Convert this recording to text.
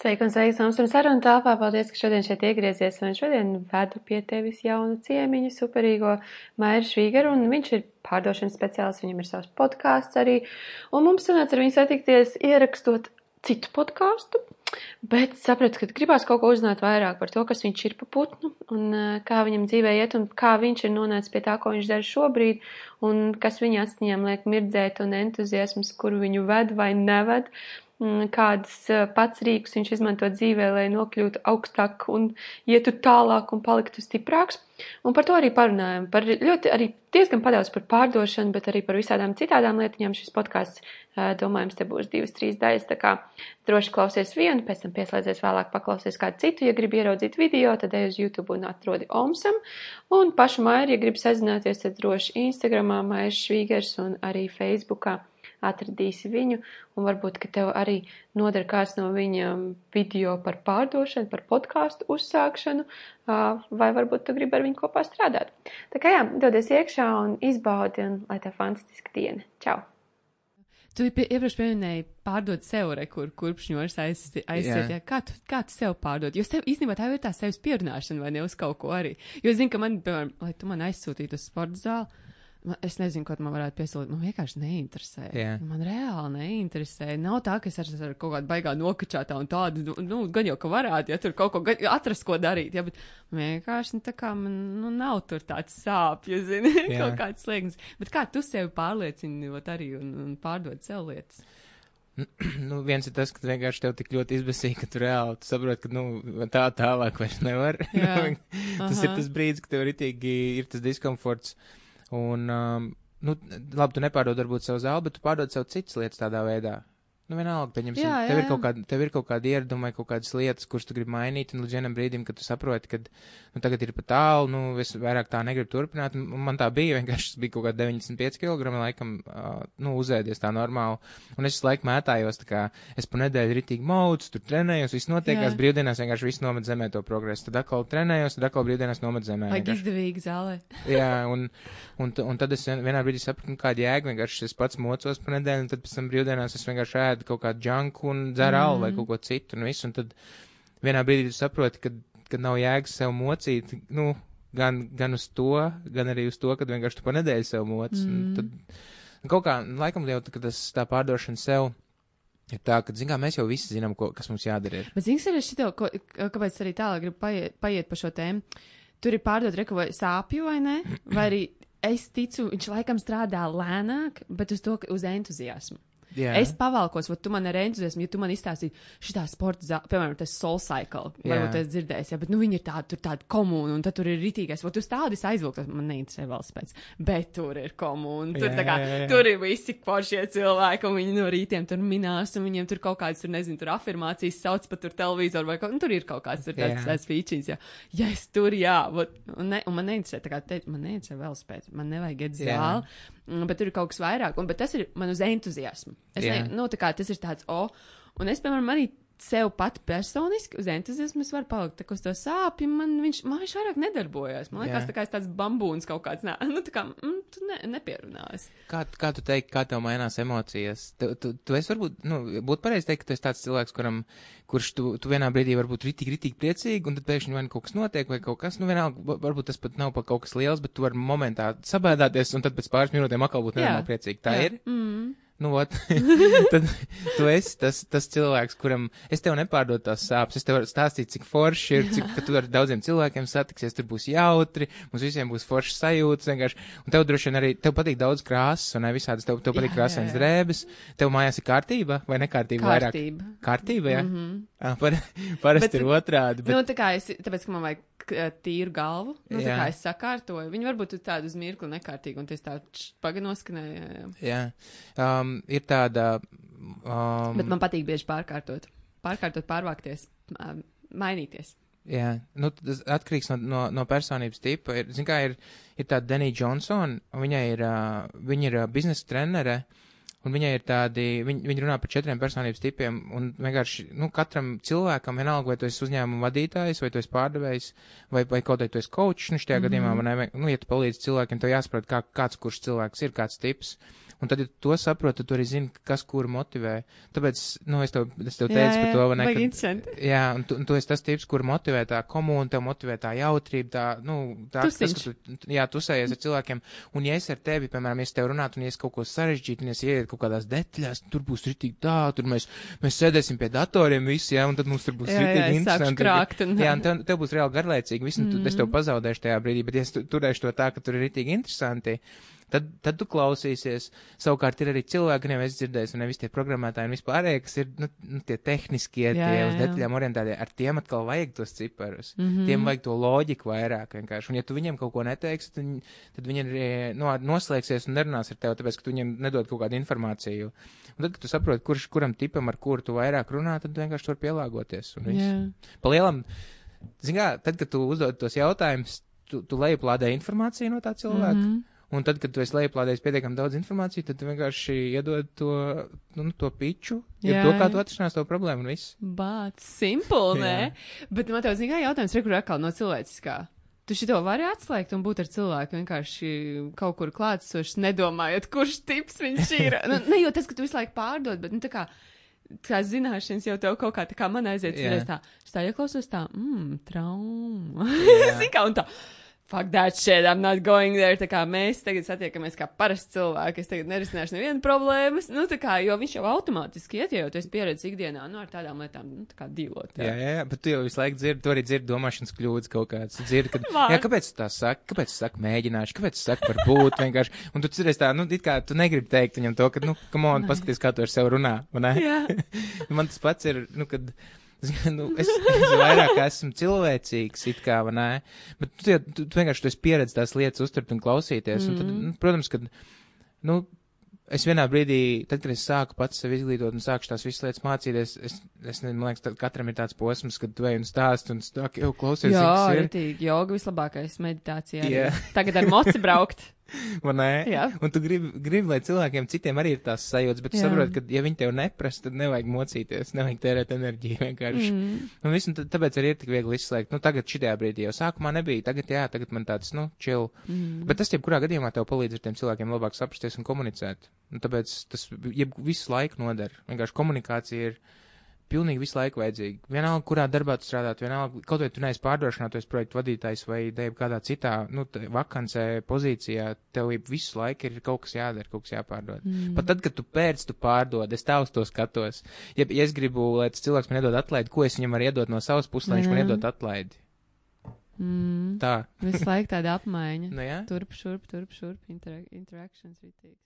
Sveiki un sveiki, Samsung sarunu tāpā. Paldies, ka šodien šeit iegriezies. Un šodien vedu pie tevis jaunu ciemiņu, superīgo Mairu Švīgaru. Un viņš ir pārdošanas speciālists, viņam ir savs podkāsts arī. Un mums sanāca ar viņu satikties ierakstot citu podkāstu. Bet sapratu, ka gribās kaut ko uzzināt vairāk par to, kas viņš ir pa putnu un kā viņam dzīvē iet un kā viņš ir nonācis pie tā, ko viņš dara šobrīd un kas viņa astiņām liek mirdzēt un entuziasms, kur viņu ved vai neved. Mm, kādas eh, pats rīkus viņš izmanto dzīvē, lai nokļūtu augstāk un ietu tālāk un paliktu stiprāks. Un par to arī parunājam. Par ļoti arī diezgan padaudz par pārdošanu, bet arī par visādām citādām lietiņām šis podkāsts, eh, domājams, te būs divas, trīs daļas, tā kā droši klausies vienu, pēc tam pieslēdzies vēlāk paklausies kādu citu, ja gribi ieraudzīt video, tad ej uz YouTube un atrodi Omsam, un pašu Mairi, ja gribi sazināties, tad droši Instagramā Mairs Švīgers un arī Facebookā atradīsi viņu, un varbūt, ka tev arī noder kāds no viņa video par pārdošanu, par podkāstu uzsākšanu, vai varbūt tu gribi ar viņu kopā strādāt. Tā kā jā, dodies iekšā un izbaudi, un lai tev fantastiska diena. Čau! Tu iepriekš pieminēji pārdot sev, re, kur kurpšņos aiziet. Yeah. Kā, tu, kā tu sev pārdod? Jo tev īstenībā tā ir tā sevis pierunāšana vai ne uz kaut ko arī. Jo es zinu, ka man, piemēram, lai tu man aizsūtītu uz sporta zāli, Es nezinu, ko man varētu piesaistīt. Man vienkārši neinteresē. Yeah. Man reāli neinteresē. Nav tā, ka es ar, ar kaut kādu baigā nokačātā un tādu, nu, nu, gan jau, ka varētu, ja tur kaut ko atrast, ko darīt. Ja, bet vienkārši, nu, tā kā man, nu, nav tur tāds sāpju, zini, yeah. kaut kāds slēgnis. Bet kā tu sevi pārliecini, arī un, un pārdod sev lietas? nu, viens ir tas, ka vienkārši tev tik ļoti izbēsīja, ka tu reāli tu saproti, ka nu, tā tālāk vairs nevar. tas Aha. ir tas brīdis, kad tev ritīgi ir tas diskomforts. Un, um, nu, labi, tu nepārdod varbūt savu zāli, bet tu pārdod sev citas lietas tādā veidā. Nu, vienalga, pieņemsim, jā, jā, tev, ir kaut kāda, tev ir kaut kāda ieraduma vai kaut kādas lietas, kuras tu gribi mainīt, un līdz vienam brīdim, kad tu saproti, ka nu, tagad ir pa tālu, nu, es vairāk tā negribu turpināt, un man tā bija, vienkārši bija kaut kāda 95 kg, laikam, uh, nu, uzēdies tā normāli, un es laiku mētājos, tā kā es pa nedēļu ritīgi maucu, tur trenējos, viss notiekās, jā. brīvdienās vienkārši viss nomet zemē to progresu, tad atkal trenējos, tad atkal brīvdienās nomet zemē. Vajag izdevīgi zālē. jā, un, un, un tad es vienā brīdī sapratu, nu, kāda jēga, vienkārši es pats mocos pa nedēļu, un tad pēc tam brīvdienās es vienkārši ēdu kaut kādu džanku un dzer mm. alu vai kaut ko citu un visu, un tad vienā brīdī tu saproti, ka, ka nav jēgas sev mocīt, nu, gan, gan uz to, gan arī uz to, ka vienkārši tu pa nedēļu sev moc. Mm. Tad kaut kā, laikam jau, ka tas tā pārdošana sev. Ir tā, ka, zinām, mēs jau visi zinām, ko, kas mums jādara. Ir. Bet, zinām, arī šito, ko, kāpēc arī tālāk gribu paiet, paiet pa šo tēmu. Tur ir pārdot reku vai sāpju vai ne? Vai arī es ticu, viņš laikam strādā lēnāk, bet uz to, uz entuziasmu. Jā. Es pavalkos, vai tu man ar entuziasmu, ja tu man izstāstīji šitā sporta zāle, piemēram, tas soul cycle, varbūt es dzirdēju, ja, bet, nu, viņi ir tādi, tur tāda komūna, un tad tur ir ritīgais, vai tu tādi aizvilktos, man neinteresē vēl spēc, bet tur ir komūna, tur, jā, kā, jā, jā. tur ir visi poršie cilvēki, un viņi no rītiem tur minās, un viņiem tur kaut kādas, tur, nezinu, tur afirmācijas sauc pa tur televizoru, vai kaut, nu, tur ir kaut kāds, tur tāds, tāds features, jā. Ja es tur, jā, un, ne, un man neinteresē, tā kā, te, man neinteresē vēl spēc, man nevajag iet zāli, bet tur ir kaut kas vairāk, un, tas ir man uz entuziasmu. Es yeah. ne, nu, kā tas ir tāds, o, oh, un es, piemēram, arī sev pat personiski uz entuziasmu es varu palikt. Tā kā uz to sāpju man viņš, man viņš vairāk nedarbojās. Man liekas, Jā. tā kā tāds bambūns kaut kāds, nē, nu tā kā, mm, tu ne, nepierunāsi. Kā, kā tu teiksi, kā tev mainās emocijas? Tu, tu, tu esi varbūt, nu, būtu pareizi teikt, ka tu esi tāds cilvēks, kuram, kurš tu, tu vienā brīdī varbūt ritīgi, ritīgi priecīgi, un tad pēkšņi vai nu kaut kas notiek, vai kaut kas, nu vienalga, varbūt tas pat nav pa kaut kas liels, bet tu vari momentā sabēdāties, un tad pēc pāris minūtēm atkal būt nenormāli priecīgi. Tā Jā. ir? Mm nu, ot, tad tu esi tas, tas cilvēks, kuram es tev nepārdodu tās sāpes. Es tev varu stāstīt, cik forši ir, cik, tu ar daudziem cilvēkiem satiksies, tur būs jautri, mums visiem būs foršs sajūtas vienkārši. Un tev droši vien arī, tev patīk daudz krāsas, un ne visādas, tev, tev patīk krāsainas drēbes. Tev mājās ir kārtība vai nekārtība kārtība. vairāk? Kārtība, jā. Mm -hmm. ah, par, parasti bet, ir otrādi. Bet... Nu, tā kā es, tāpēc, ka man vajag tīru galvu. Nu, tā kā es sakārtoju. Viņi varbūt ir tādi uz mirkli nekārtīgi, un tas tā paganoskanēja. Jā, jā. jā. Um, ir tāda. Um, Bet man patīk bieži pārkārtot. Pārkārtot, pārvākties, mainīties. Jā, nu, tas atkarīgs no, no, no personības tipa. Ir, zin kā, ir, ir tāda Denija Johnson, viņai ir, uh, viņa ir uh, biznesa trenere. Uh, Un viņai ir tādi, viņi, viņi runā par četriem personības tipiem, un vienkārši, nu, katram cilvēkam, vienalga, vai tu esi uzņēmuma vadītājs, vai tu esi pārdevējs, vai, vai kaut vai tu esi coach, nu, šajā mm -hmm. gadījumā, man, nu, ja tu palīdzi cilvēkiem, tev jāsaprot, kā, kāds kurš cilvēks ir, kāds tips. Un tad, ja to saproti, tad tu arī zini, kas kuru motivē. Tāpēc, nu, es tev, es tev teicu jā, jā, par to, vai ne? Kad, jā, un tu, un tu esi tas tips, kur motivē tā komūna, tev motivē tā jautrība, tā, nu, tā, Tusiņš. tas, ka tu, jā, tusējies ar cilvēkiem. Un, ja es ar tevi, piemēram, ja es tev runātu, un ja es kaut ko sarežģītu, un ja es ieiet kaut kādās detaļās, tur būs ritīgi tā, tur mēs, mēs sēdēsim pie datoriem visi, jā, un tad mums tur būs Jā, jā, ritīgi sākšu interesanti. krākt un- Jā, un tev, tev būs reāli garlaicīgi, visu, un tu, es tev pazaudēšu tajā brīdī, bet ja es tu- turēšu to tā, ka tur ir ritīgi interesanti, tad, tad tu klausīsies. Savukārt ir arī cilvēki, kuriem es dzirdēju, un nevis tie programmētāji un vispārējie, kas ir, nu, nu tie tehniskie, Jā, tie jā, uz detaļām orientētie, ar tiem atkal vajag tos ciparus. Mm. -hmm. Tiem vajag to loģiku vairāk vienkārši. Un ja tu viņiem kaut ko neteiksi, tad, viņi- tad viņi arī no, noslēgsies un nerunās ar tevi, tāpēc, ka tu viņiem nedod kaut kādu informāciju. Un tad, kad tu saproti, kurš kuram tipam ar kuru tu vairāk runā, tad tu vienkārši tur pielāgoties. Un viss. Jā. Pa lielam, zin kā, tad, kad tu uzdod tos jautājumus, tu, tu lejuplādē informāciju no tā cilvēka. Mm. -hmm. Un tad, kad tu esi lejuplādējis pietiekami daudz informāciju, tad vienkārši iedod to, nu, to piču, ja to, kā tu atrisinās to problēmu un viss. Bāc, simple, nē? Bet man tev zina, kā jautājums, re, kur atkal no cilvēciskā. Tu šito vari atslēgt un būt ar cilvēku vienkārši kaut kur klātsošs, nedomājot, kurš tips viņš ir. nu, ne jau tas, ka tu visu laiku pārdod, bet, nu, tā kā, kā zināšanas jau tev kaut kā tā kā man aiziet, yeah. tā, es tā ieklausos tā, mmm, trauma. Zini kā, un tā. Fuck that shit, I'm not going there. Tā kā mēs tagad satiekamies kā parasti cilvēki, es tagad nerisināšu nevienu problēmas. Nu, tā kā, jo viņš jau automātiski iet, jau tu esi pieredzējis ikdienā, nu, ar tādām lietām, nu, tā kā dīlot. Jā, jā, jā, bet tu jau visu laiku dzirdi, tu arī dzirdi domāšanas kļūdas kaut kādas. Dzirdi, kad, jā, kāpēc tu tā saki, kāpēc tu saki mēģināšu, kāpēc tu saki par būt vienkārši. Un tu cerēsi tā, nu, it kā tu negribi teikt viņam to, ka, nu, kam on, paskaties, kā tu ar sevi runā, vai ne? Jā. Man tas pats ir, nu, kad. Nu, es, es vairāk esmu cilvēcīgs, it kā, vai ne? Bet tu, tu, tu, tu vienkārši tu esi pieredzējis tās lietas, uztvert un klausīties. Mm. Un tad, nu, protams, kad, nu, es vienā brīdī, tad, kad es sāku pats sevi izglītot un sāku tās visas lietas mācīties, es, es nezinu, man liekas, tad katram ir tāds posms, kad tu ej un stāst un stāki, jau klausies, Jā, ritīgi, joga vislabākais meditācija. arī. Jā. Tagad ar moci braukt. Vai ne? Jā. Un tu gribi, gribi, lai cilvēkiem citiem arī ir tās sajūtas, bet tu saproti, ka, ja viņi tev neprasa, tad nevajag mocīties, nevajag tērēt enerģiju vienkārši. Mm. Un viss, un tāpēc arī ir tik viegli izslēgt. Nu, tagad šitajā brīdī jau sākumā nebija, tagad jā, tagad man tāds, nu, chill. Mm. Bet tas, jebkurā gadījumā, tev palīdz ar tiem cilvēkiem labāk saprasties un komunicēt. Un tāpēc tas jeb, visu laiku noder. Vienkārši komunikācija ir pilnīgi visu laiku vajadzīga. Vienalga, kurā darbā tu strādāt, vienalga, kaut vai tu neesi pārdošanā, tu esi projektu vadītājs vai dēļ kādā citā, nu, vakancē pozīcijā, tev visu laiku ir kaut kas jādara, kaut kas jāpārdod. Mm. Pat tad, kad tu pēc, tu pārdod, es tā uz to skatos. Ja, ja es gribu, lai tas cilvēks man iedod atlaidi, ko es viņam varu iedot no savas puses, lai viņš man Jā. iedod atlaidi? Mm. Tā. Visu laiku tāda apmaiņa. Nu, jā. Turp, šurp, turp, šurp, intera interakcijas ritīgi.